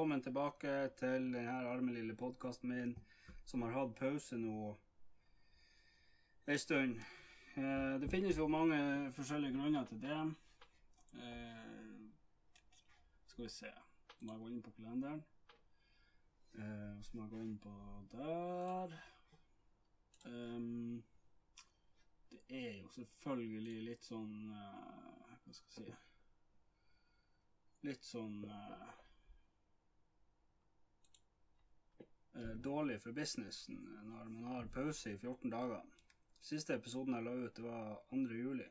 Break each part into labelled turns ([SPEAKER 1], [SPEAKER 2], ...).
[SPEAKER 1] velkommen tilbake til denne arme lille podkasten min, som har hatt pause nå ei stund. Eh, det finnes jo mange forskjellige grunner til det. Eh, skal vi se Må jeg gå inn på kalenderen? Eh, så må jeg gå inn på der. Det er jo selvfølgelig litt sånn Hva skal jeg si litt sånn eh, eh, dårlig for businessen når man har pause i 14 dager. Siste episoden jeg la ut, det var 2. juli.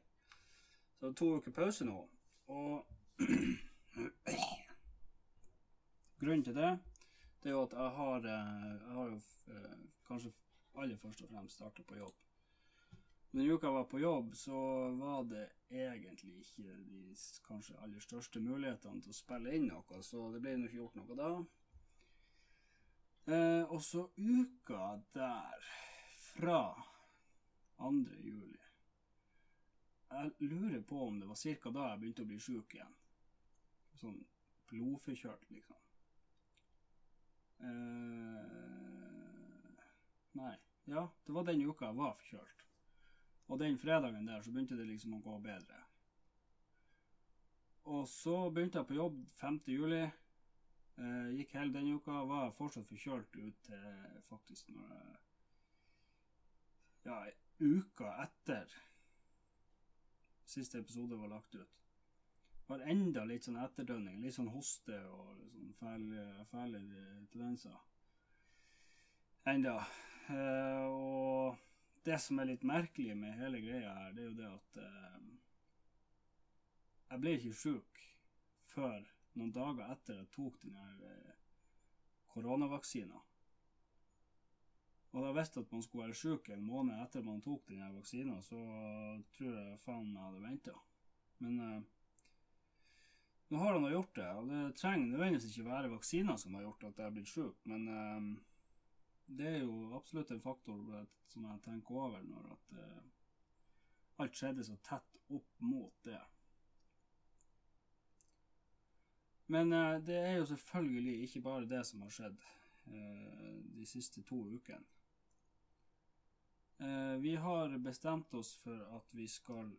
[SPEAKER 1] Så to uker pause nå. Og grunnen til det, det er jo at jeg har, eh, jeg har jo eh, kanskje aller først og fremst starta på jobb. Den uka jeg var på jobb, så var det egentlig ikke de kanskje aller største mulighetene til å spille inn noe, så det ble nå ikke gjort noe da. Eh, og så uka der, fra 2. juli Jeg lurer på om det var ca. da jeg begynte å bli sjuk igjen. Sånn blodforkjølt, liksom. Eh, nei. Ja, det var den uka jeg var forkjølt. Og den fredagen der så begynte det liksom å gå bedre. Og så begynte jeg på jobb 5. juli. Eh, gikk hele denne uka. Var fortsatt forkjølt ut til faktisk når jeg Ja, uka etter siste episode var lagt ut. Var enda litt sånn etterdønning. Litt sånn hoste og sånn fæle, tendenser. Enda. Uh, og det som er litt merkelig med hele greia her, det er jo det at eh, jeg ble ikke sjuk før noen dager etter jeg tok den her eh, koronavaksina. Og da visste at man skulle være sjuk en måned etter man tok den her vaksina, så tror jeg faen jeg hadde venta. Men eh, nå har han gjort det, og det trenger nødvendigvis ikke være vaksiner som har gjort at jeg er blitt sjuk, men eh, det er jo absolutt en faktor som jeg tenker over når at eh, alt skjedde så tett opp mot det. Men uh, det er jo selvfølgelig ikke bare det som har skjedd uh, de siste to ukene. Uh, vi har bestemt oss for at vi skal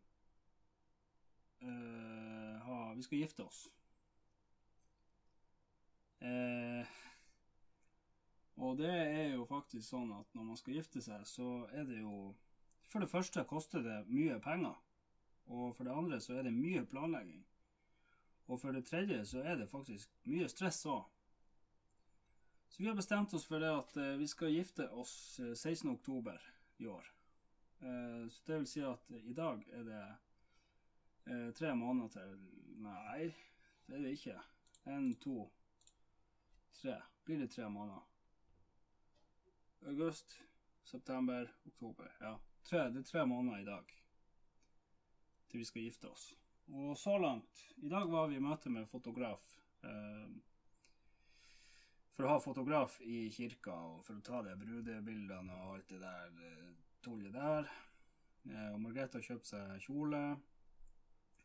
[SPEAKER 1] ha Vi skal gifte oss. Og det er jo faktisk sånn at når man skal gifte seg, så er det jo For det første koster det mye penger. Og for det andre så er det mye planlegging. Og for det tredje så er det faktisk mye stress òg. Så vi har bestemt oss for det at eh, vi skal gifte oss eh, 16. oktober i år. Eh, Så det vil si at i dag er det eh, tre måneder til Nei, det er det ikke. En, to, tre. Blir det tre måneder? August, september, oktober. Ja, tre, det er tre måneder i dag til vi skal gifte oss. Og så langt I dag var vi i møte med fotograf. Eh, for å ha fotograf i kirka og for å ta de brudebildene og alt det der eh, tullet der. Eh, og Margrethe har kjøpt seg kjole.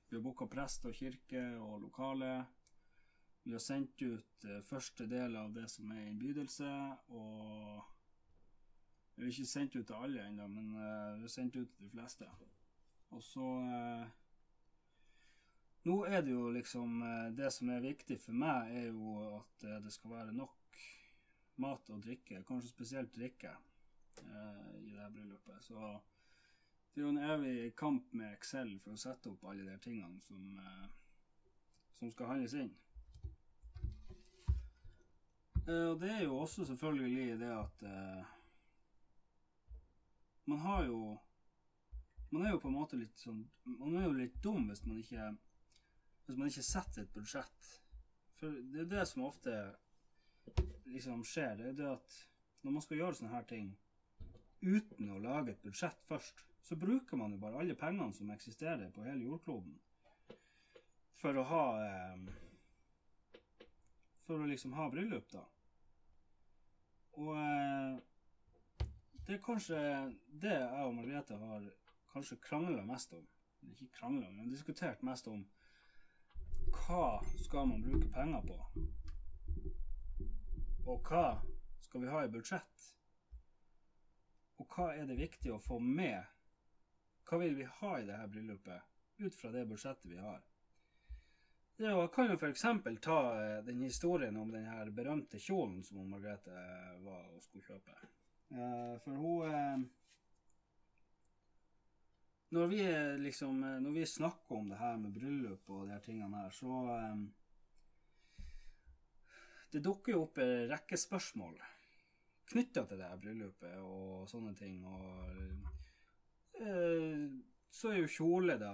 [SPEAKER 1] Vi har booka prest og kirke og lokale. Vi har sendt ut første del av det som er innbydelse, og vi har ikke sendt ut til alle ennå, men vi har sendt ut til de fleste. Og så Nå er det jo liksom eh, Det som er viktig for meg, er jo at eh, det skal være nok mat og drikke, kanskje spesielt drikke, eh, i det her bryllupet. Så det er jo en evig kamp med Excel for å sette opp alle de tingene som, som skal handles inn. Og det er jo også selvfølgelig det at man har jo Man er jo på en måte litt sånn Man er jo litt dum hvis man ikke Hvis man ikke setter et budsjett. For det er det som ofte liksom skjer. Det er det at når man skal gjøre sånne her ting uten å lage et budsjett først, så bruker man jo bare alle pengene som eksisterer på hele jordkloden for å ha eh, For å liksom ha bryllup, da. Og eh, det er kanskje det jeg og Margrethe har kanskje krangla mest om. Ikke krangla, men diskutert mest om. Hva skal man bruke penger på? Og hva skal vi ha i budsjett? Og hva er det viktig å få med? Hva vil vi ha i dette bryllupet ut fra det budsjettet vi har? Jeg kan jo f.eks. ta eh, den historien om den her berømte kjolen som Margrethe var og skulle kjøpe. Eh, for hun eh, Når vi liksom Når vi snakker om det her med bryllup og de her tingene her, så Det dukker jo opp en rekke spørsmål knytta til det her bryllupet og sånne ting. Og så er jo kjole da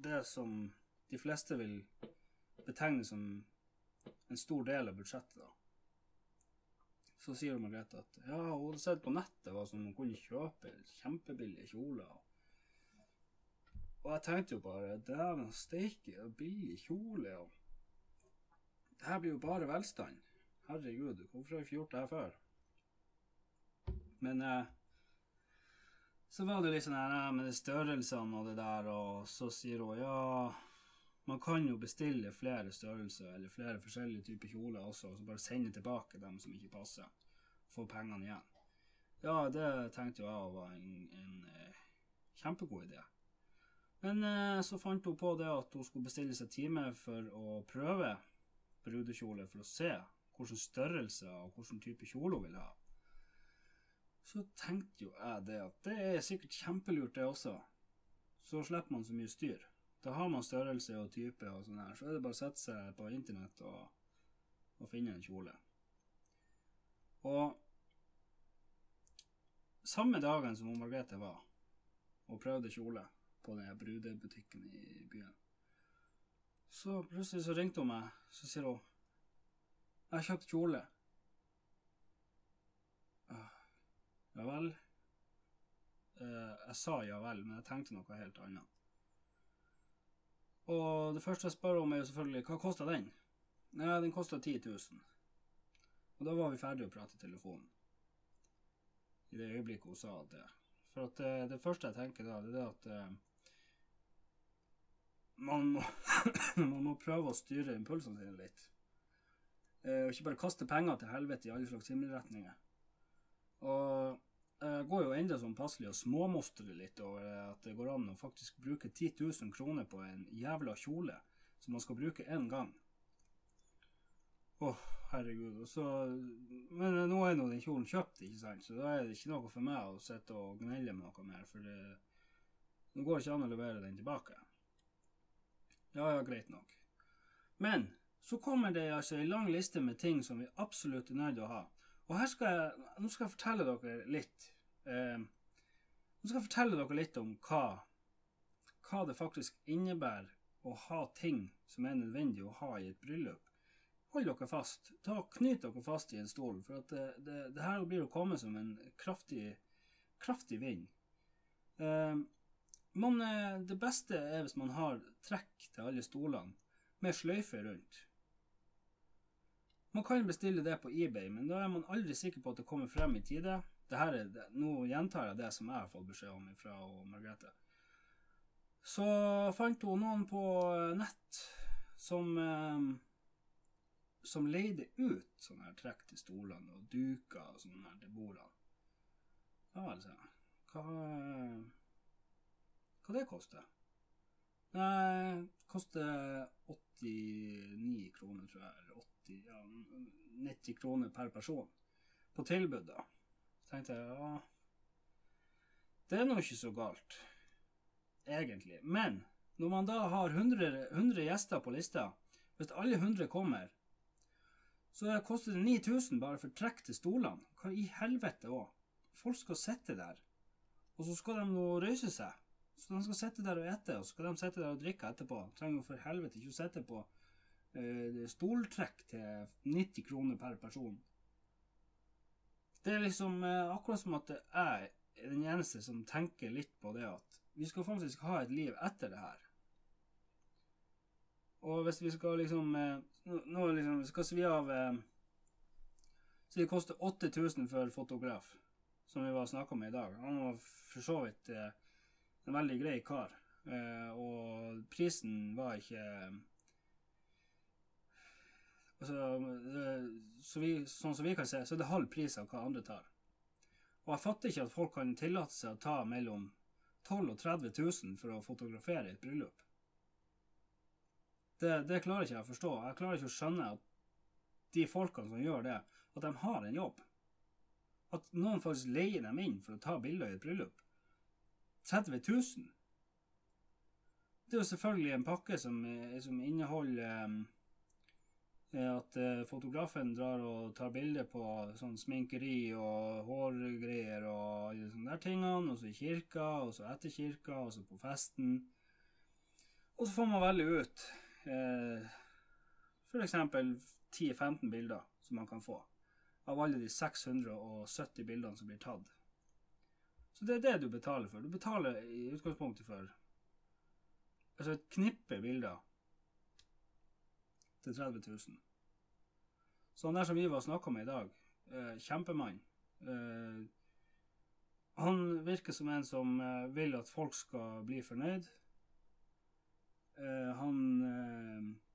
[SPEAKER 1] det som de fleste vil betegne som en stor del av budsjettet. da. Så sier Margrethe at ja, hun hadde sett på nettet hva som hun kunne kjøpe kjempebillige kjoler. Og jeg tenkte jo bare dæven steike, billig kjole og Det her blir jo bare velstand. Herregud, hvorfor har jeg ikke gjort det her før? Men eh, så var det litt sånn her med de størrelsene og det der, og så sier hun ja man kan jo bestille flere størrelser eller flere forskjellige typer kjoler også, og så bare sende tilbake dem som ikke passer. Få pengene igjen. Ja, det tenkte jo jeg var en, en, en kjempegod idé. Men eh, så fant hun på det at hun skulle bestille seg time for å prøve brudekjole for å se hvilken størrelse og hvilken type kjole hun ville ha. Så tenkte jo jeg det at det er sikkert kjempelurt, det også. Så slipper man så mye styr. Da har man størrelse og type og sånn her, så er det bare å sette seg på internett og, og finne en kjole. Og samme dagen som Margrethe var og prøvde kjole på den brudebutikken i byen, så plutselig så ringte hun meg, så sier hun 'Jeg har kjøpt kjole'. Ah, ja vel? Eh, jeg sa ja vel, men jeg tenkte noe helt annet. Og det første jeg spør om, er jo selvfølgelig hva kosta den? Nei, den kosta 10 000. Og da var vi ferdige å prate i telefonen. I det øyeblikket hun sa det. For at det, det første jeg tenker da, det er at eh, man, må, man må prøve å styre impulsene sine litt. Eh, og ikke bare kaste penger til helvete i alle slags himmelretninger. Og jeg går jo enda sånn passelig og småmostrer litt over at det går an å faktisk bruke 10 000 kroner på en jævla kjole som man skal bruke én gang. Åh, oh, herregud. Så, men nå er nå den kjolen kjøpt, ikke sant, så da er det ikke noe for meg å sitte og gnelle med noe mer, for det, nå går det ikke an å levere den tilbake. Ja, ja, greit nok. Men så kommer det altså ei lang liste med ting som vi absolutt er nødt til å ha. Og her skal jeg, nå skal jeg fortelle dere litt eh, Nå skal jeg fortelle dere litt om hva, hva det faktisk innebærer å ha ting som er nødvendig å ha i et bryllup. Hold dere fast. Ta, Knyt dere fast i en stol, for det, det, det her blir å komme som en kraftig, kraftig vind. Eh, man, eh, det beste er hvis man har trekk til alle stolene med sløyfe rundt. Man kan bestille det på eBay, men da er man aldri sikker på at det kommer frem i tide. Er, nå gjentar jeg det som jeg har fått beskjed om fra Margrethe. Så fant hun noen på nett som eh, som leide ut sånne her trekk til stolene og duker og sånne her til bordene. Ja altså. Hva Hva det koster? Nei, koster 89 kroner, tror jeg. Eller 80, ja, 90 kroner per person på tilbud, da. Så tenkte jeg ja Det er nå ikke så galt, egentlig. Men når man da har 100, 100 gjester på lista, hvis alle 100 kommer, så koster det 9000 bare for trekk til stolene. Hva i helvete òg? Folk skal sitte der, og så skal de nå røyse seg. Så de skal sitte der og ete, og så skal de sitte der og drikke etterpå. De trenger for helvete ikke å sitte på uh, stoltrekk til 90 kroner per person. Det er liksom uh, akkurat som at jeg er den eneste som tenker litt på det at vi skal faktisk ha et liv etter det her. Og hvis vi skal liksom uh, Nå liksom, skal svi av Så det koster 8000 for fotograf. som vi var snakka med i dag, han var for så vidt eh, en veldig grei kar. Eh, og prisen var ikke Altså, det, så vi, sånn som vi kan se, så er det halv pris av hva andre tar. Og jeg fatter ikke at folk kan tillate seg å ta mellom 12 og 30 000 for å fotografere et bryllup. Det, det klarer ikke jeg å forstå. Jeg klarer ikke å skjønne at de folkene som gjør det, at de har en jobb. At noen faktisk leier dem inn for å ta bilder i et bryllup. 30 000? Det er jo selvfølgelig en pakke som, som inneholder um, at fotografen drar og tar bilder på sånn sminkeri og hårgreier og alle sånne der tingene, og så i kirka, og så etter kirka, og så på festen. Og så får man velge ut uh, f.eks. 10-15 bilder som man kan få av alle de 670 bildene som blir tatt. Så det er det du betaler for. Du betaler i utgangspunktet for altså et knippe bilder til 30 000. Så han der som vi var snakka med i dag, eh, kjempemann eh, Han virker som en som eh, vil at folk skal bli fornøyd. Eh, han eh,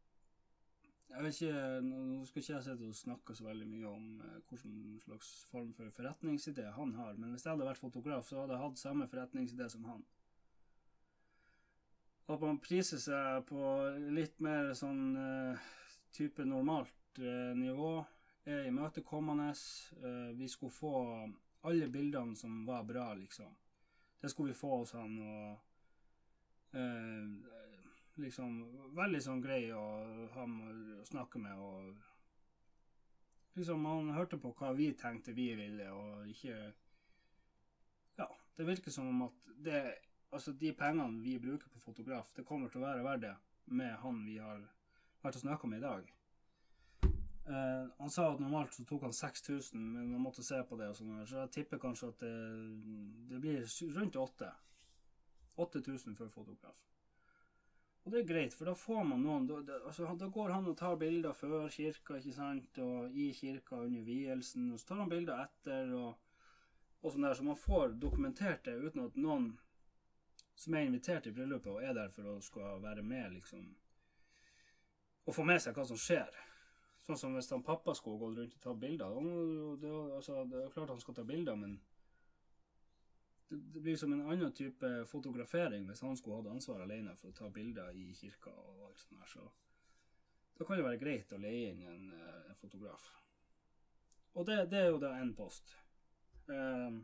[SPEAKER 1] jeg vet ikke, Nå skal ikke jeg sitte og snakke så veldig mye om eh, hvilken slags form for forretningsidé han har, men hvis jeg hadde vært fotograf, så hadde jeg hatt samme forretningsidé som han. At man priser seg på litt mer sånn eh, type normalt eh, nivå, er imøtekommende. Vi skulle få alle bildene som var bra, liksom. Det skulle vi få hos han, og liksom veldig sånn grei å ha med å snakke med og Liksom, han hørte på hva vi tenkte vi ville, og ikke Ja, det virker som om at det Altså, de pengene vi bruker på fotograf, det kommer til å være verdt det med han vi har vært og snakka med i dag. Uh, han sa at normalt så tok han 6000, men han måtte se på det, og sånn så jeg tipper kanskje at det, det blir rundt 8000. 8000 for fotograf. Og det er greit, for da får man noen Da, da, altså, da går han og tar bilder før kirka, ikke sant, og i kirka under vielsen, og så tar han bilder etter, og, og sånn der, så man får dokumentert det uten at noen som er invitert i bryllupet og er der for å skal være med, liksom, og få med seg hva som skjer. Sånn som hvis han pappa skulle gått rundt og tatt bilder. Det, altså, det er klart han skal ta bilder, men det, det, blir som en annen type fotografering hvis han skulle hatt ansvar alene for å ta bilder i kirka og alt sånt der, så da kan det være greit å leie inn en, eh, en fotograf. Og det, det, er jo da én post. Um,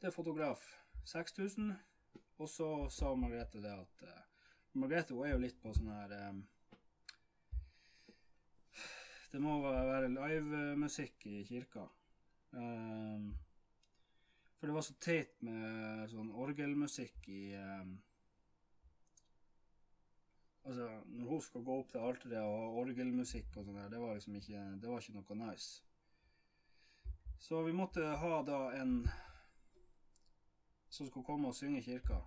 [SPEAKER 1] det er fotograf 6000, og så sa Margrethe det at uh, Margrethe hun er jo litt på sånn her um, Det må være livemusikk i kirka. Um, for det var så teit med sånn orgelmusikk i um, Altså, når hun skal gå opp til alteret og ha orgelmusikk og sånn der, det var liksom ikke Det var ikke noe nice. Så vi måtte ha da en som skulle komme og synge i kirka.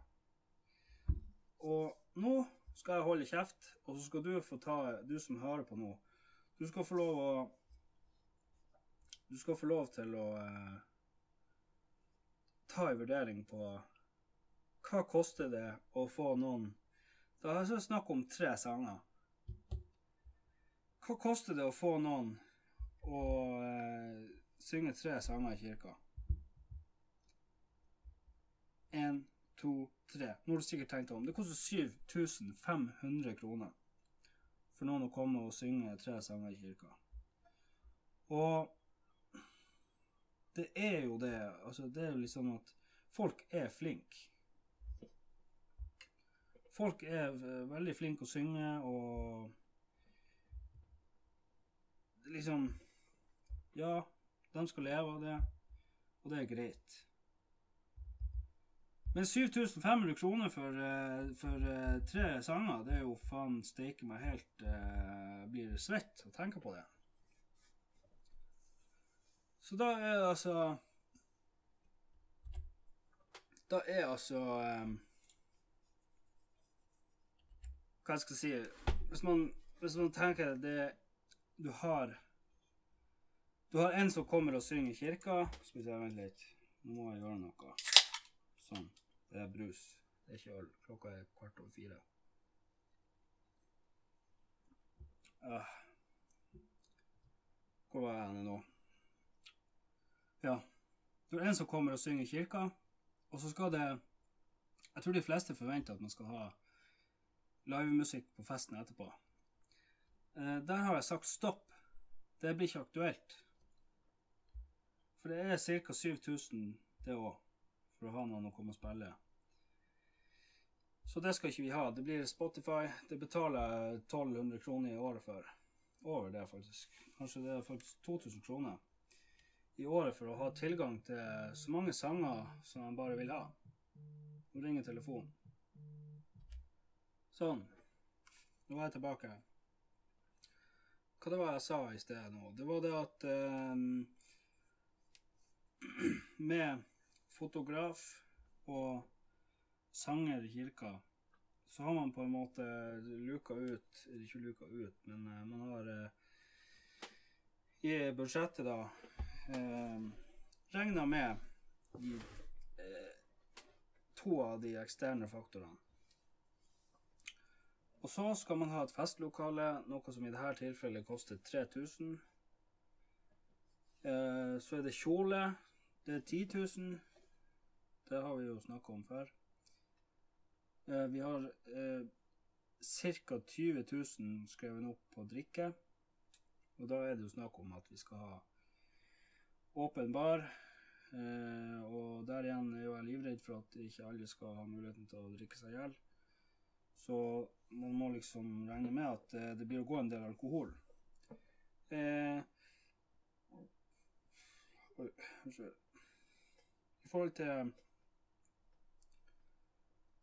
[SPEAKER 1] Og nå skal jeg holde kjeft, og så skal du få ta Du som hører på nå, du skal få lov å Du skal få lov til å uh, ta en vurdering på hva koster det å få noen Da er det snakk om tre sanger. Hva koster det å få noen å eh, synge tre sanger i kirka? Én, to, tre. Nå har du sikkert tenkt om. Det koster 7500 kroner for noen å komme og synge tre sanger i kirka. Og det er jo det. Altså, det er jo liksom at folk er flinke. Folk er veldig flinke å synge, og liksom Ja, de skal leve av det, og det er greit. Men 7500 kroner for, eh, for uh, tre sanger, det er jo faen steike meg helt uh, Blir svett å tenke på det. Så da er det altså Da er altså um, Hva jeg skal si Hvis man, hvis man tenker det Du har Du har en som kommer og synger i kirka. Skal vi se, vent litt. Nå må jeg gjøre noe. Sånn. Det er brus. Det er ikke øl. Klokka er kvart over fire. Uh. Hvor var jeg nå? Ja. Du har en som kommer og synger i kirka, og så skal det Jeg tror de fleste forventer at man skal ha livemusikk på festen etterpå. Eh, der har jeg sagt stopp. Det blir ikke aktuelt. For det er ca. 7000 det òg, for å ha noen å komme og spille. Så det skal ikke vi ha. Det blir Spotify. Det betaler jeg 1200 kroner i året for. Over det, faktisk. Kanskje det er faktisk 2000 kroner i året for å ha tilgang til så mange sanger som man bare vil ha. Nå ringer telefonen. Sånn. Nå er jeg tilbake. Hva det var jeg sa i sted nå? Det var det at eh, Med fotograf og sanger i kirka, så har man på en måte luka ut Eller ikke luka ut, men uh, man har eh, i budsjettet da uh, regna med de to av de eksterne faktorene. Og så skal man ha et festlokale, noe som i dette tilfellet koster 3000. Eh, så er det kjole. Det er 10 000. Det har vi jo snakka om før. Eh, vi har eh, ca. 20 000 skrevet opp på drikke. Og da er det jo snakk om at vi skal ha åpen bar. Eh, og der igjen er jo jeg livredd for at ikke alle skal ha muligheten til å drikke seg i hjel. Så man må liksom regne med at eh, det blir å gå en del alkohol. Eh, I forhold til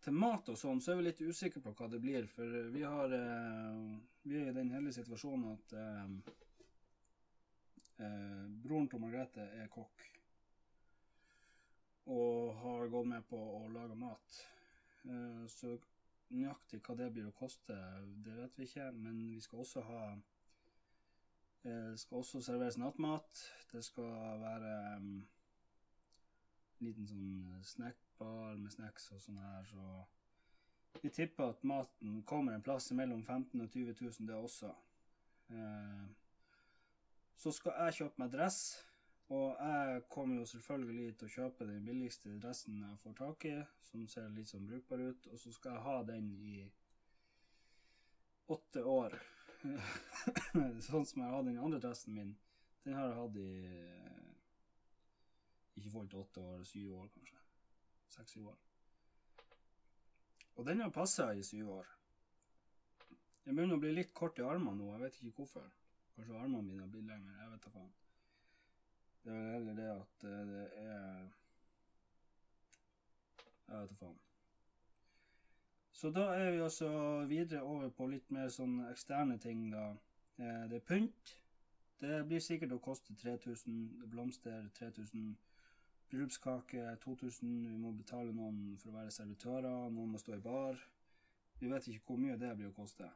[SPEAKER 1] til mat og sånn, så er vi litt usikre på hva det blir. For vi har eh, Vi er i den heldige situasjonen at eh, eh, broren til Margrethe er kokk. Og har gått med på å lage mat. Eh, så nøyaktig hva det blir å koste, det vet vi ikke. Men vi skal også ha eh, Det skal også serveres nattmat. Det skal være um, liten sånn snackbar med snacks og sånn her, så vi tipper at maten kommer en plass mellom 15 og 20 000, det også. Eh, så skal jeg kjøpe meg dress, og jeg kommer jo selvfølgelig til å kjøpe den billigste dressen jeg får tak i, som ser litt sånn brukbar ut, og så skal jeg ha den i åtte år. sånn som jeg har den andre dressen min. Den har jeg hatt i ikke forhold til åtte år, syv år kanskje. Seks-syv år. Og den har passa i syv år. Jeg begynner å bli litt kort i armene nå, jeg vet ikke hvorfor. Kanskje armene mine har blitt lengre, jeg vet da faen. Det er vel heller det at det er Jeg vet da faen. Så da er vi altså videre over på litt mer sånn eksterne ting, da. Det er pynt. Det blir sikkert å koste 3000. Blomster 3000 bryllupskake 2000, vi må betale noen for å være servitører, noen må stå i bar. Vi vet ikke hvor mye det blir å koste.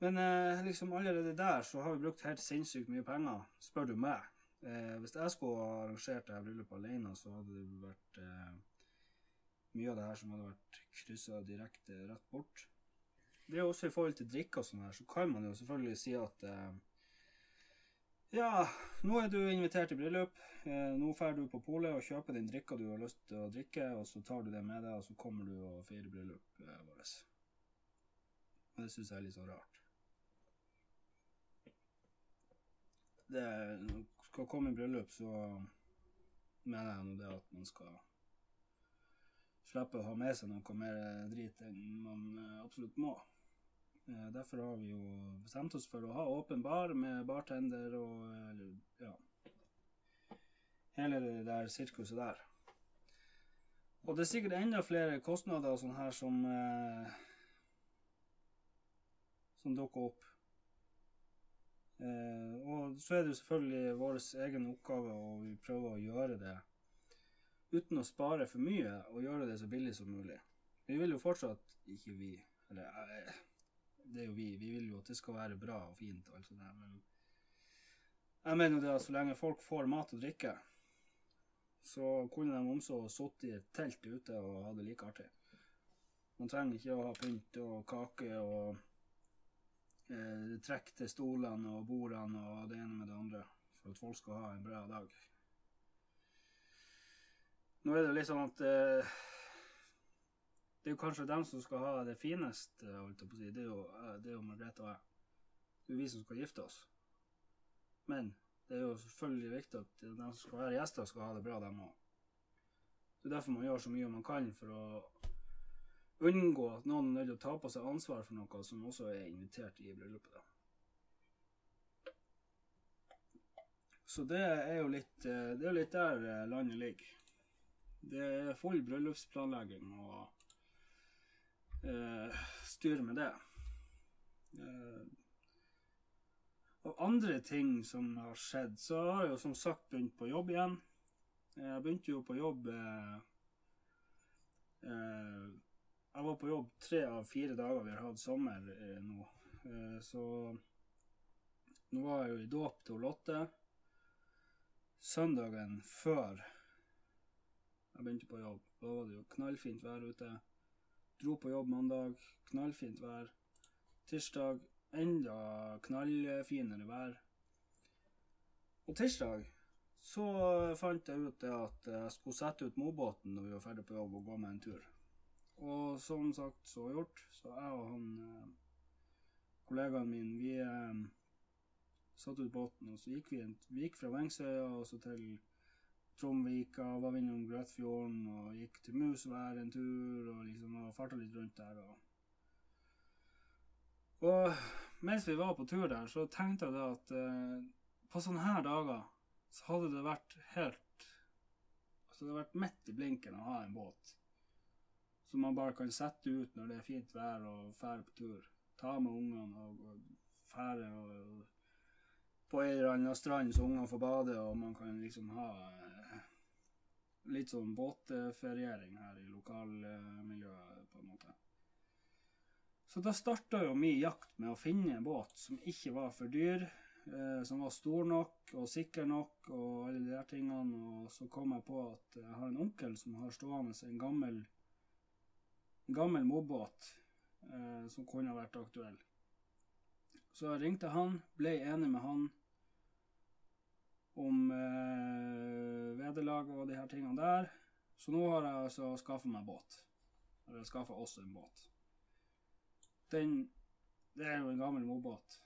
[SPEAKER 1] Men eh, liksom allerede der så har vi brukt helt sinnssykt mye penger, spør du meg. Eh, hvis jeg skulle arrangert dette bryllupet alene, så hadde det vært eh, mye av det her som hadde vært kryssa direkte rett bort. Det er også i forhold til drikke og sånn her, så kan man jo selvfølgelig si at eh, ja, nå er du invitert til bryllup. Eh, nå drar du på polet og kjøper den drikka du har lyst til å drikke, og så tar du det med deg, og så kommer du og feirer bryllup eh, vårt. Det syns jeg er litt så rart. Det skal komme i bryllup, så mener jeg det at man skal slippe å ha med seg noe mer drit enn man eh, absolutt må. Eh, derfor har vi jo bestemt oss for å ha åpen bar med bartender og ja Hele det der sirkuset der. Og det er sikkert enda flere kostnader sånn her som eh, som dukker opp. Eh, og så er det jo selvfølgelig vår egen oppgave å prøve å gjøre det uten å spare for mye, og gjøre det så billig som mulig. Vi vil jo fortsatt ikke vi Eller jeg, det er jo vi. Vi vil jo at det skal være bra og fint og alt sånt der, men Jeg mener jo det at så lenge folk får mat og drikke, så kunne de også sittet i et telt ute og ha det like artig. Man trenger ikke å ha pynt og kake og eh, trekk til stolene og bordene og det ene med det andre for at folk skal ha en bra dag. Nå er det litt sånn at eh, det er jo kanskje dem som skal ha det fineste, holdt jeg på å si. Det er jo, eh, jo Margrethe og jeg. Det er jo vi som skal gifte oss. Men det er jo selvfølgelig viktig at de som skal være gjester, skal ha det bra, dem òg. Det er derfor man gjør så mye man kan for å unngå at noen er nødt til å ta på seg ansvar for noe som også er invitert i bryllupet. da. Så det er jo litt, eh, det er litt der eh, landet ligger. Det er full bryllupsplanlegging og eh, styr med det. Eh, og andre ting som har skjedd, så har jeg jo som sagt begynt på jobb igjen. Jeg begynte jo på jobb eh, eh, Jeg var på jobb tre av fire dager vi har hatt sommer eh, nå. Eh, så nå var jeg jo i dåp til Lotte. Søndagen før jeg begynte på jobb, da var det jo knallfint vær ute. Dro på jobb mandag, knallfint vær. Tirsdag enda knallfinere vær. Og tirsdag så fant jeg ut det at jeg skulle sette ut mobåten når vi var ferdig på jobb og gå med en tur. Og som sagt, så gjort. Så jeg og han eh, kollegaen min, vi eh, satt ut båten, og så gikk vi, vi gikk fra Vengsøya og så til Tromvika, var innom Grøtfjorden og gikk til Musvær en tur og liksom og farta litt rundt der. og og mens vi var på tur der, så tenkte jeg at eh, på sånne her dager så hadde det vært helt Altså det hadde vært midt i blinken å ha en båt som man bare kan sette ut når det er fint vær og fære på tur. Ta med ungene og, og fære og, og på en eller annen strand så ungene får bade, og man kan liksom ha eh, litt sånn båtferiering her i lokalmiljøet, på en måte. Så da starta jo min jakt med å finne en båt som ikke var for dyr, eh, som var stor nok og sikker nok og alle de der tingene. Og så kom jeg på at jeg har en onkel som har stående en gammel, gammel mobbåt eh, som kunne vært aktuell. Så jeg ringte han, ble enig med han om eh, vederlag og de her tingene der. Så nå har jeg altså skaffa meg båt. Eller skaffa oss en båt. Den Det er jo en gammel mobåt.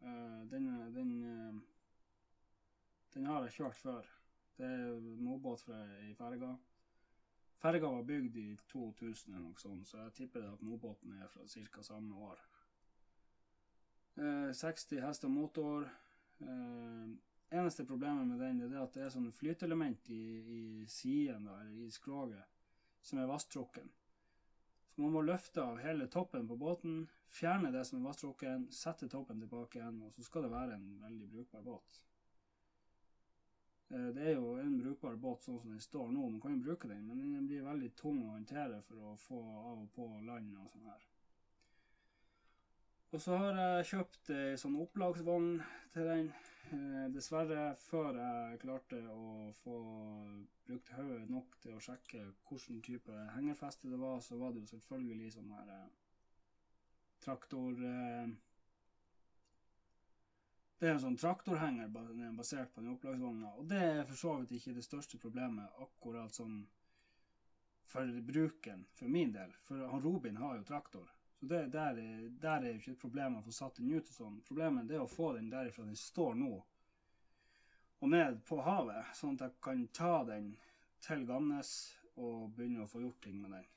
[SPEAKER 1] Uh, den, den, uh, den har jeg kjørt før. Det er mobåt fra i ferga. Ferga var bygd i 2000 eller noe sånt, så jeg tipper at Nordbotn er fra ca. samme år. Eh, 60 hester motor. eneste problemet med den er at det er sånn flyteelement i, i siden, eller i skroget, som er vasstrukken. Så man må løfte av hele toppen på båten, fjerne det som er vasstrukken, sette toppen tilbake igjen, og så skal det være en veldig brukbar båt. Eh, det er jo en brukbar båt sånn som den står nå, man kan jo bruke den, men den blir veldig tung å håndtere for å få av og på land og sånn her. Og så har jeg kjøpt ei sånn opplagsvogn til den. Eh, dessverre, før jeg klarte å få brukt hodet nok til å sjekke hvilken type hengerfeste det var, så var det jo selvfølgelig sånn her eh, traktor Det er en sånn traktorhenger basert på den opplagsvogna, og det er for så vidt ikke det største problemet, akkurat sånn for bruken, for min del. For han Robin har jo traktor. Så det, der, der, er jo ikke et problem å få satt den ut og sånn. Problemet er å få den derifra den står nå, og ned på havet, sånn at jeg kan ta den til Gamnes og begynne å få gjort ting med den.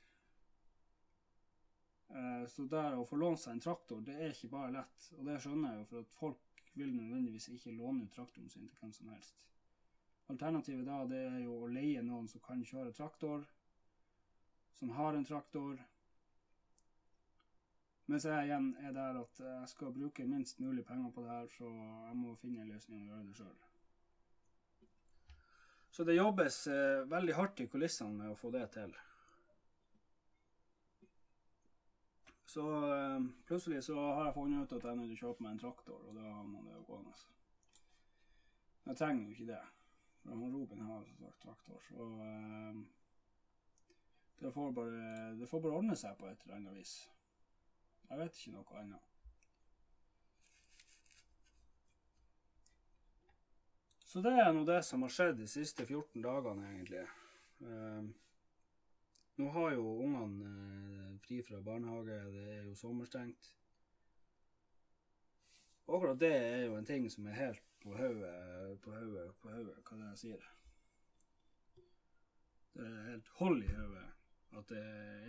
[SPEAKER 1] Eh, så der å få lånt seg en traktor, det er ikke bare lett. Og det skjønner jeg jo, for at folk vil nødvendigvis ikke låne ut traktoren sin til hvem som helst. Alternativet da, det er jo å leie noen som kan kjøre traktor, som har en traktor, mens jeg igjen er der at jeg skal bruke minst mulig penger på det her, så jeg må finne en løsning og gjøre det sjøl. Så det jobbes eh, veldig hardt i kulissene med å få det til. Så eh, plutselig så har jeg funnet ut at jeg er å kjøpe meg en traktor, og da har man det gående. Jeg trenger jo ikke det. For han Robin har som sagt traktor, så eh, det, får bare, det får bare ordne seg på et eller annet vis. Jeg vet ikke noe annet. Så det er nå det som har skjedd de siste 14 dagene, egentlig. Eh, nå har jo ungene fri fra barnehage, det er jo sommerstengt. Akkurat det er jo en ting som er helt på hodet, på hodet, på hodet, hva det jeg sier? Det er helt hold i hodet at det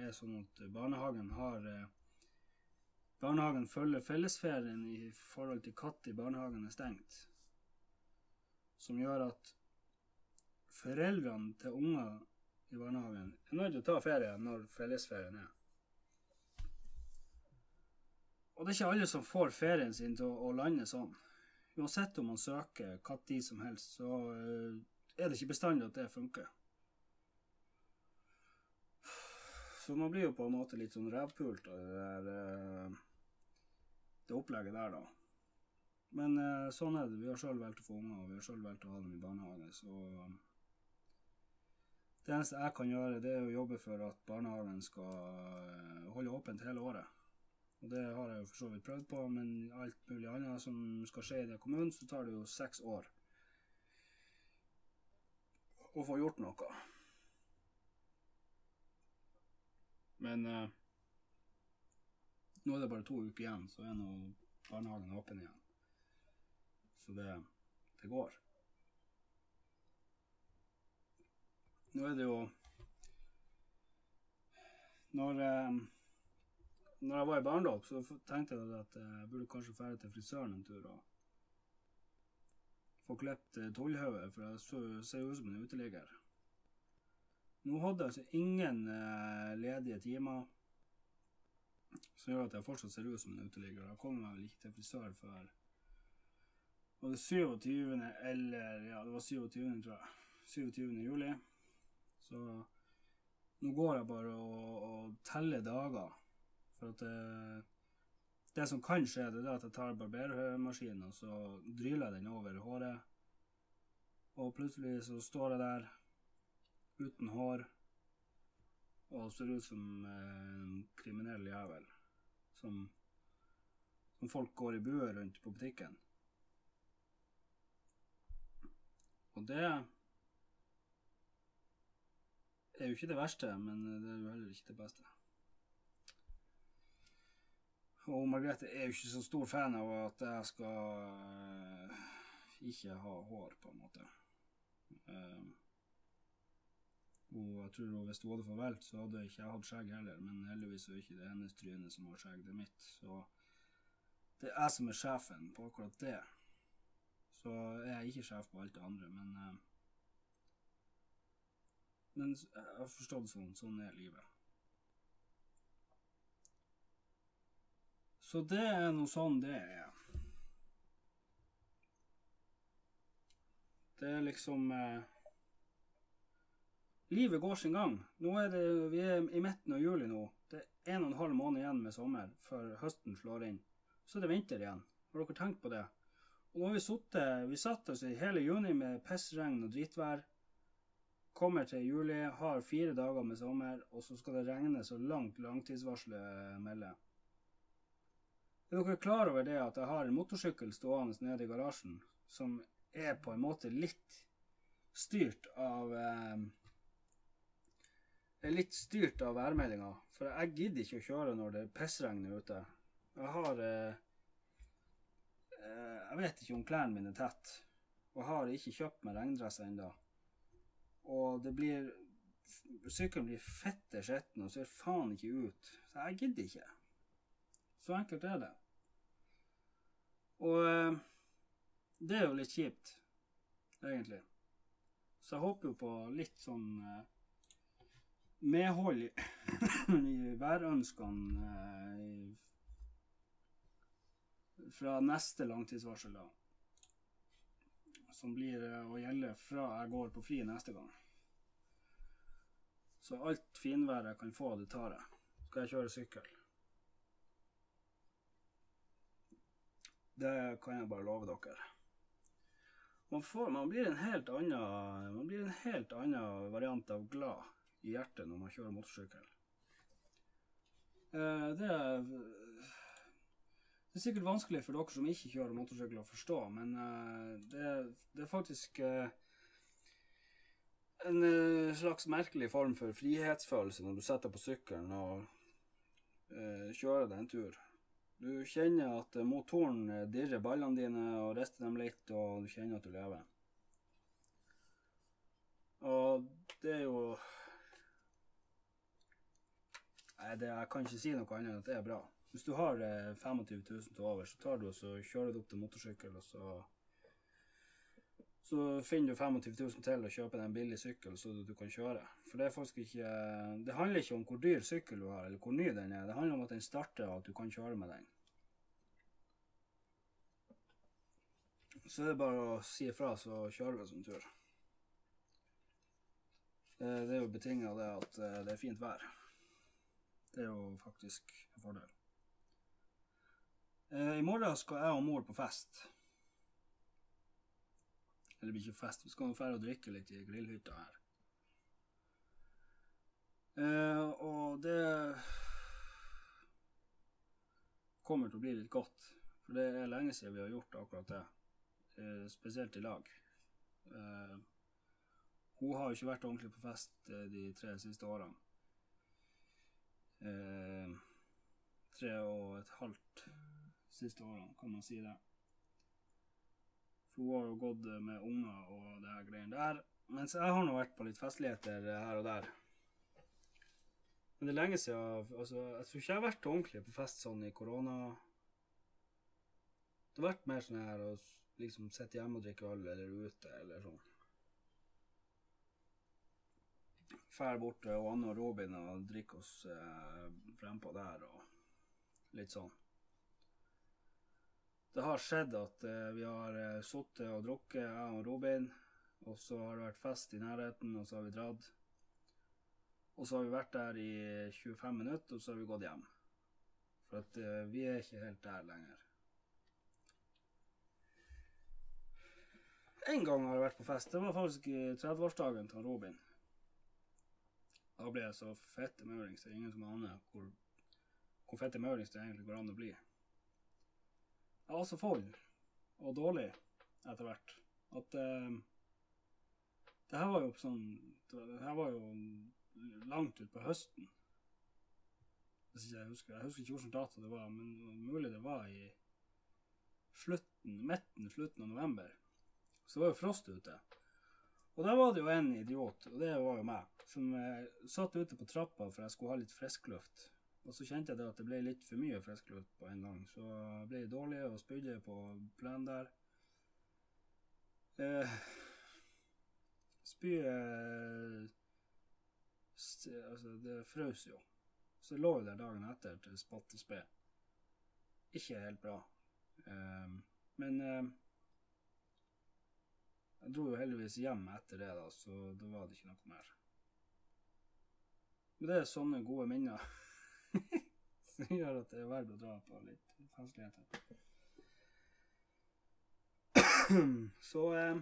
[SPEAKER 1] er sånn at barnehagen har eh, Barnehagen følger fellesferien i forhold til når barnehagen er stengt. Som gjør at foreldrene til unger i barnehagen er nødt til å ta ferie når fellesferien er. Og det er ikke alle som får ferien sin til å, å lande sånn. Uansett om man søker når som helst, så uh, er det ikke bestandig at det funker. Så man blir jo på en måte litt sånn revpult av det der uh, det opplegget der, da. Men uh, sånn er det. Vi har sjøl valgt å få unger, og vi har sjøl valgt å ha dem i barnehage, så Det eneste jeg kan gjøre, det er å jobbe for at barnehagen skal holde åpent hele året. Og det har jeg jo for så vidt prøvd på, men alt mulig annet som skal skje i den kommunen, så tar det jo seks år å få gjort noe. Men eh, nå er det bare to uker igjen, så er nå barnehagen åpen igjen. Så det, det går. Nå er det jo Når, eh, når jeg var i barndom, så tenkte jeg at jeg burde kanskje dra til frisøren en tur og få klippet tollhodet, for jeg ser jo ut som en uteligger. Nå hadde jeg altså ingen eh, ledige timer som gjør at jeg fortsatt ser ut som en uteligger. Jeg kommer meg vel ikke til frisør før var det 27. eller Ja, det var 27. tror jeg. 27. juli. Så nå går jeg bare og, og teller dager. For at det, det som kan skje, det er at jeg tar barbermaskinen og så dryler jeg den over håret. Og plutselig så står jeg der uten hår og ser ut som en kriminell jævel som, som folk går i buer rundt på butikken. Og det er jo ikke det verste, men det er jo heller ikke det beste. Og Margrethe er jo ikke så stor fan av at jeg skal uh, ikke ha hår, på en måte. Uh, og jeg tror hun, hvis hun hadde fått valgt, så hadde ikke jeg hatt skjegg heller. Men heldigvis er det ikke det hennes tryne som har skjegg, det er mitt. Så det er jeg som er sjefen på akkurat det. Så jeg er ikke sjef på alt det andre, men uh, Men jeg har forstått sånn. Sånn er livet. Så det er nå sånn det er. Det er liksom eh, Livet går sin gang. Nå er det, Vi er i midten av juli nå. Det er en og en halv måned igjen med sommer før høsten slår inn. Så er det vinter igjen. Har dere tenkt på det? Og nå har Vi sittet, vi satt oss i hele juni med pissregn og dritvær. Kommer til juli, har fire dager med sommer, og så skal det regne så langt langtidsvarselet melder. Er dere klar over det at jeg har en motorsykkel stående nede i garasjen som er på en måte litt styrt av eh, er litt styrt av værmeldinga. For jeg gidder ikke å kjøre når det pissregner ute. Jeg har eh, eh, Jeg vet ikke om klærne mine er tett. Og jeg har ikke kjøpt meg regndress ennå. Og det blir Sykkelen blir fitte skitten og ser faen ikke ut. Så jeg gidder ikke. Så enkelt er det. Og eh, det er jo litt kjipt, egentlig. Så jeg håper jo på litt sånn eh, medhold i, i værønskene eh, fra neste langtidsvarsel, da. Som blir å gjelde fra jeg går på fri neste gang. Så alt finværet jeg kan få, det tar jeg. Skal jeg kjøre sykkel. Det kan jeg bare love dere. man, får, man blir annen Man blir en helt annen variant av glad i hjertet når man kjører motorsykkel. Eh, det er det er sikkert vanskelig for dere som ikke kjører motorsykkel å forstå, men det det, det er faktisk eh, en eh, slags merkelig form for frihetsfølelse når du setter på sykkelen og eh, kjører deg en tur. Du kjenner at eh, motoren eh, dirrer ballene dine og rister dem litt, og du kjenner at du lever. Og det er jo Nei, det, jeg kan ikke si noe annet enn at det er bra. Hvis du har eh, 25 000 til over, så tar du og så kjører du opp til motorsykkel, og så så finner du 25 000 til å kjøpe deg en billig sykkel så du kan kjøre. For det er ikke Det handler ikke om hvor dyr sykkel du har, eller hvor ny den er. Det handler om at den starter, og at du kan kjøre med den. Så det er bare å si ifra, så kjører vi en sånn tur. Det, det er jo betinga det at eh, det er fint vær. Det er jo faktisk en fordel. Eh, I morgen skal jeg og mor på fest. Eller det blir ikke fest, vi skal dra og drikke litt i grillhytta her. Eh, og det kommer til å bli litt godt. For det er lenge siden vi har gjort akkurat det. Eh, spesielt i lag. Eh, hun har jo ikke vært ordentlig på fest eh, de tre siste årene. Eh, tre og et halvt siste årene, kan man si det. Hun har jo gått med unger og det her greiene der. Mens jeg har nå vært på litt festligheter her og der. Men det er lenge siden altså, Jeg tror ikke jeg har vært ordentlig på fest sånn i korona. Det har vært mer sånn her å liksom sitte hjemme og drikke øl eller ute eller sånn. Fær bort til Anne og Robin og drikke oss eh, frempå der og litt sånn. Det har skjedd at eh, vi har eh, sittet og drukket, jeg og Robin, og så har det vært fest i nærheten, og så har vi dratt. Og så har vi vært der i 25 minutter, og så har vi gått hjem. For at eh, vi er ikke helt der lenger. En gang har jeg vært på fest. Det var faktisk i 30-årsdagen til Robin. Da ble jeg så fette maurings. Det er ingen som aner hvor, hvor fette maurings det egentlig går an å bli. Jeg var så full og dårlig etter hvert at eh, Det her var jo sånn Det her var jo langt utpå høsten. Hvis ikke jeg husker Jeg husker ikke hvilken dato det var, men mulig det var i slutten, midten, slutten av november. Så det var jo frost ute. Og der var det jo en idiot, og det var jo meg, som eh, satt ute på trappa for jeg skulle ha litt friskluft. Og så kjente jeg det at det ble litt for mye friskluft på en gang, så jeg ble dårlig og spydde på plenen der. Eh, Spyet Altså, det frøs jo. Så lå jo der dagen etter til spe. Ikke helt bra. Eh, men eh, jeg dro jo heldigvis hjem etter det, da, så da var det ikke noe mer. Men det er sånne gode minner som gjør at det er verdt å dra på litt festligheter. så eh,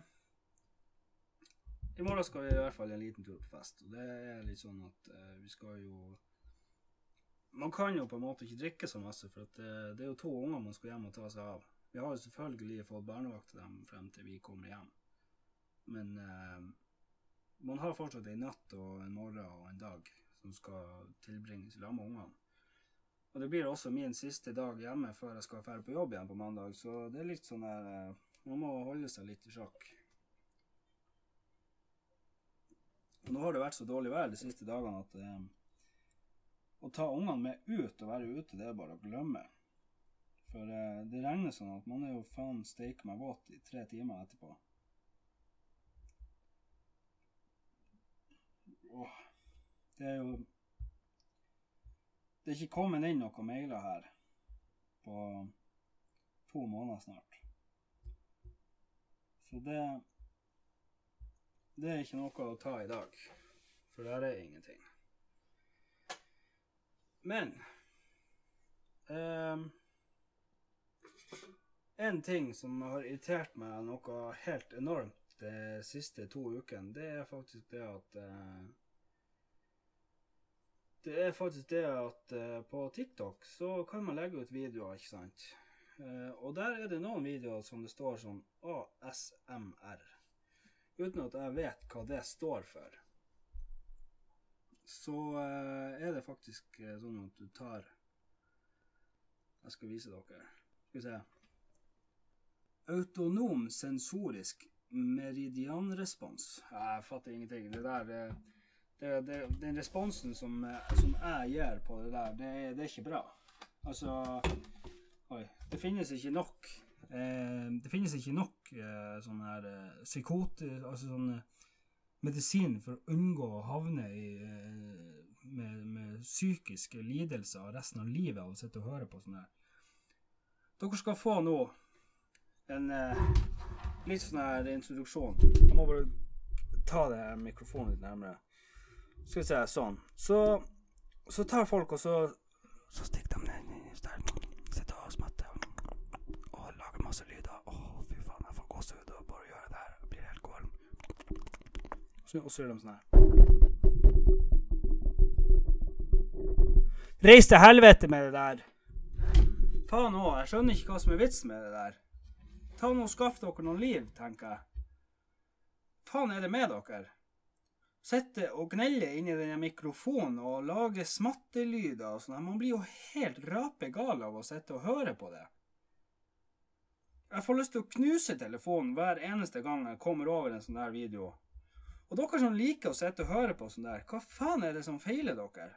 [SPEAKER 1] i morgen skal vi i hvert fall en liten tur på fest, og det er litt sånn at eh, vi skal jo Man kan jo på en måte ikke drikke så masse, for at, eh, det er jo to unger man skal hjem og ta seg av. Vi har jo selvfølgelig fått barnevakt til dem frem til vi kommer hjem. Men eh, man har fortsatt en natt og en morgen og en dag som skal tilbringes sammen med ungene. Og det blir også min siste dag hjemme før jeg skal dra på jobb igjen på mandag, så det er litt sånn der eh, Man må holde seg litt i sjakk. Og nå har det vært så dårlig vær de siste dagene at eh, å ta ungene med ut og være ute, det er bare å glemme. For eh, det regner sånn at man er jo faen steike meg våt i tre timer etterpå. Åh, det er jo Det er ikke kommet inn noen mailer her på to måneder snart. Så det Det er ikke noe å ta i dag. For der er ingenting. Men um, en ting som har irritert meg noe helt enormt de siste to ukene, det er faktisk det at eh, Det er faktisk det at uh, på TikTok så kan man legge ut videoer, ikke sant? Uh, og der er det noen videoer som det står sånn ASMR. Uten at jeg vet hva det står for. Så uh, er det faktisk sånn at du tar Jeg skal vise dere. Skal vi se. Autonom sensorisk meridianrespons. Jeg fatter ingenting. Det der det, det, Den responsen som, eh, som jeg gir på det der, det, det er ikke bra. Altså Oi. Det finnes ikke nok eh, Det finnes ikke nok eh, sånn her eh, psykote... Altså sånn eh, medisin for å unngå å havne i eh, med, med psykiske lidelser resten av livet av å sitte og høre på sånn her. Dere skal få nå en eh, litt sånn her introduksjon. Jeg må bare ta det mikrofonen litt nærmere. Skal vi se, sånn. Så, så tar folk og så Så stikker de ned i der. Sitter og smatter og, lager masse lyder. Å, fy faen, jeg får gåsehud av bare å gjøre det her. Jeg blir helt kvalm. Og så gjør de sånn her. Reis til helvete med det der. Faen òg, jeg skjønner ikke hva som er vitsen med det der. Ta nå og Skaff dere noe liv, tenker jeg. Faen er det med dere? Sitte og gnelle inni denne mikrofonen og lage smattelyder og sånn. Man blir jo helt rapegal av å sitte og høre på det. Jeg får lyst til å knuse telefonen hver eneste gang jeg kommer over en sånn der video. Og dere som liker å sitte og høre på sånn der, hva faen er det som feiler dere?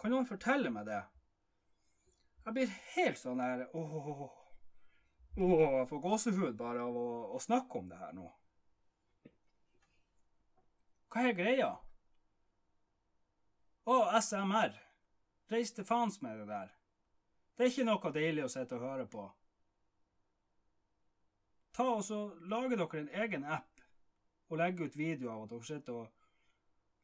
[SPEAKER 1] Kan noen fortelle meg det? Jeg blir helt sånn der åh, åh, Jeg får gåsehud bare av å, å snakke om det her nå. Hva er greia? Å, SMR. Reis til faens med det der. Det er ikke noe deilig å sitte og høre på. Ta og så Lager dere en egen app og legger ut videoer av at dere sitter og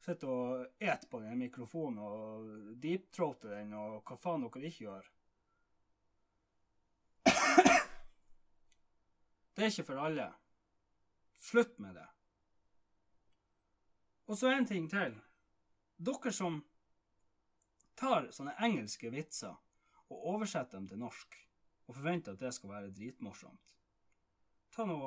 [SPEAKER 1] sitter og et på den mikrofonen og deepthroater den og hva faen dere ikke gjør. Det er ikke for alle. Slutt med det. Og så en ting til. Dere som tar sånne engelske vitser og oversetter dem til norsk, og forventer at det skal være dritmorsomt. Ta nå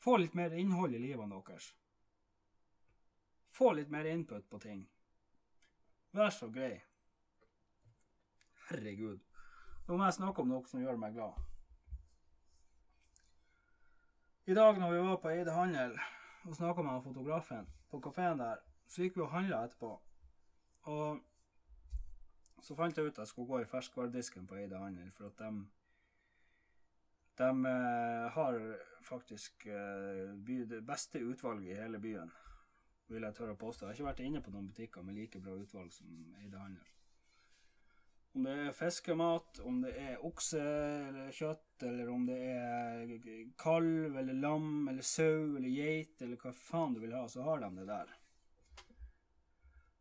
[SPEAKER 1] Få litt mer innhold i livene deres. Få litt mer input på ting. Vær så grei. Herregud. Nå må jeg snakke om noe som gjør meg glad. I dag når vi var på Eide Handel og snakka med fotografen på kafeen der, så gikk vi og handla etterpå. Og så fant jeg ut at jeg skulle gå i ferskvaredisken på Eide Handel, for at de de eh, har faktisk eh, det beste utvalget i hele byen, vil jeg tørre å påstå. Jeg har ikke vært inne på noen butikker med like bra utvalg som Eide Handel. Om det er fiskemat, om det er okse eller kjøtt, eller om det er kalv eller lam eller sau eller geit eller hva faen du vil ha, så har de det der.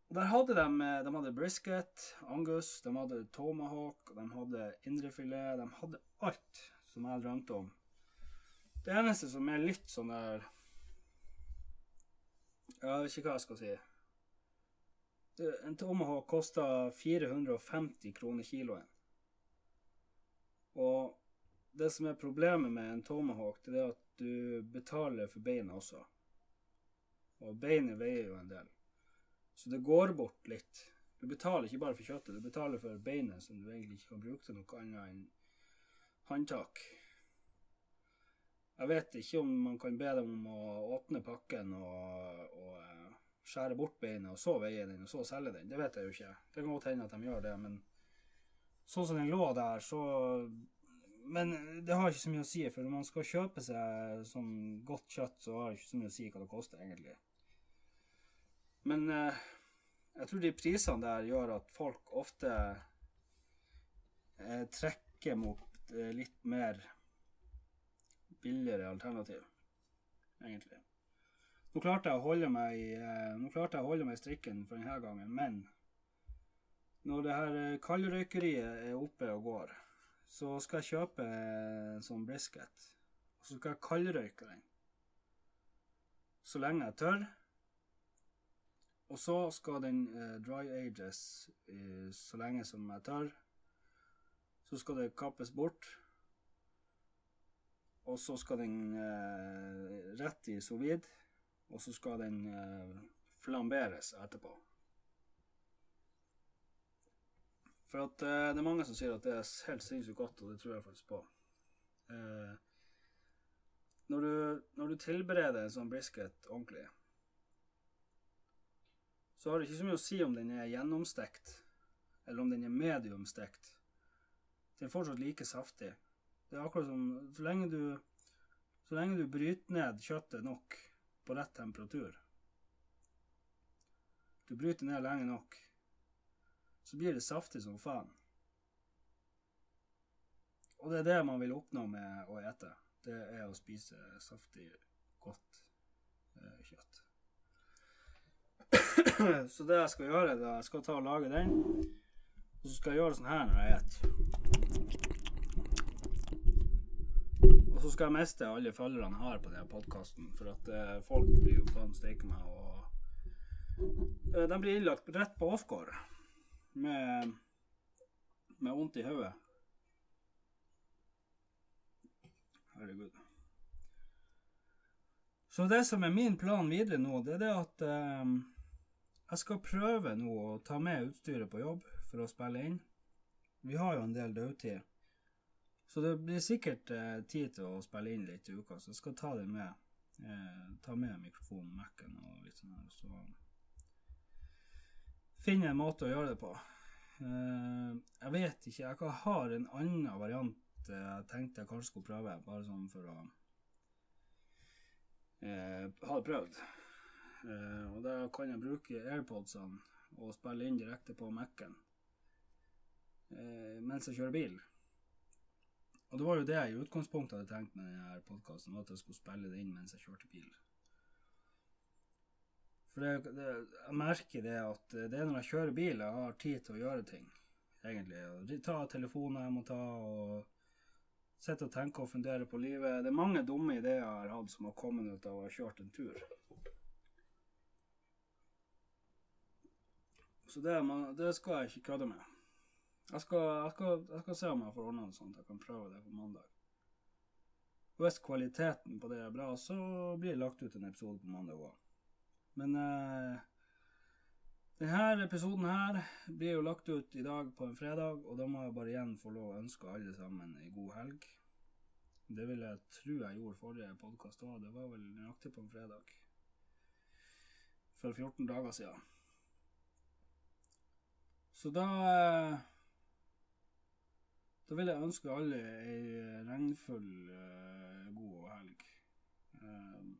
[SPEAKER 1] Og Der hadde de, eh, de hadde brisket, angus, de hadde tomahawk, de hadde indrefilet, de hadde alt som jeg drømte om. Det eneste som er litt sånn der Jeg vet ikke hva jeg skal si. Det, en tomahawk koster 450 kroner kiloen. Og det som er problemet med en tomahawk, det er at du betaler for beina også. Og beinet veier jo en del. Så det går bort litt. Du betaler ikke bare for kjøttet, du betaler for beinet, som du egentlig ikke kan bruke til noe annet enn håndtak. Jeg vet ikke om man kan be dem om å åpne pakken og, og eh, skjære bort beinet, og så veie den, og så selge den. Det vet jeg jo ikke. Det kan godt hende at de gjør det, men sånn som den lå der, så Men det har ikke så mye å si, for når man skal kjøpe seg sånn godt kjøtt, så har det ikke så mye å si hva det koster, egentlig. Men eh, jeg tror de prisene der gjør at folk ofte eh, trekker mot eh, litt mer billigere alternativ, egentlig. Nå klarte jeg å holde meg i, eh, nå klarte jeg å holde meg i strikken for denne gangen, men Når det her eh, kaldrøykeriet er oppe og går, så skal jeg kjøpe en sånn brisket. Og så skal jeg kaldrøyke den. Så lenge jeg tør. Og så skal den eh, dry ages eh, så lenge som jeg tør. Så skal det kappes bort. Og så skal den eh, rett i sous vide. Og så skal den eh, flamberes etterpå. For at eh, det er mange som sier at det er helt sinnssykt godt, og det tror jeg faktisk på. Eh, når, du, når du tilbereder en sånn brisket ordentlig, så har det ikke så mye å si om den er gjennomstekt, eller om den er mediumstekt. Den er fortsatt like saftig. Det er akkurat som Så lenge du, så lenge du bryter ned kjøttet nok på rett temperatur Du bryter ned lenge nok, så blir det saftig som faen. Og det er det man vil oppnå med å ete. Det er å spise saftig, godt eh, kjøtt. så det jeg skal gjøre, da jeg skal ta og lage den, og så skal jeg gjøre sånn her når jeg eter. Og så skal jeg miste alle følgerne jeg har på denne podkasten, for at eh, folk blir jo faen steike meg og eh, De blir innlagt rett på Åsgård med med vondt i hodet. Herregud. Så det som er min plan videre nå, det er det at eh, jeg skal prøve nå å ta med utstyret på jobb for å spille inn. Vi har jo en del dødtid. Så det blir sikkert eh, tid til å spille inn litt i uka, så jeg skal ta det med. Eh, ta med mikrofonen, Mac-en og litt sånn her, så finne en måte å gjøre det på. Eh, jeg vet ikke, jeg har en annen variant eh, jeg tenkte jeg kanskje skulle prøve, bare sånn for å eh, ha det prøvd. Eh, og da kan jeg bruke AirPodsene og spille inn direkte på Mac-en mens jeg kjører bil. Og det var jo det jeg i utgangspunktet hadde tenkt med denne podkasten, at jeg skulle spille det inn mens jeg kjørte bil. For det, det, jeg merker det at det er når jeg kjører bil jeg har tid til å gjøre ting, egentlig. Ta telefoner jeg må ta, og sitte og tenke og fundere på livet. Det er mange dumme ideer jeg har hatt som har kommet ut av å ha kjørt en tur. Så det, det skal jeg ikke kødde med. Jeg skal, jeg, skal, jeg skal, se om jeg får ordna det sånn at jeg kan prøve det på mandag. Og Hvis kvaliteten på det er bra, så blir det lagt ut en episode på mandag òg. Men eh, denne episoden her blir jo lagt ut i dag på en fredag, og da må jeg bare igjen få lov å ønske alle sammen ei god helg. Det vil jeg tro jeg gjorde forrige podkast òg. Det var vel nøyaktig på en fredag. For 14 dager siden. Så da eh, Da vil jeg ønske alle ei regnfull, uh, god helg. Um,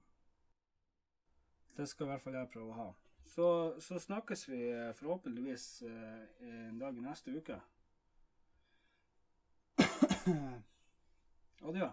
[SPEAKER 1] det skal i hvert fall jeg prøve å ha. Så, så snakkes vi forhåpentligvis uh, en dag i neste uke. Adjø.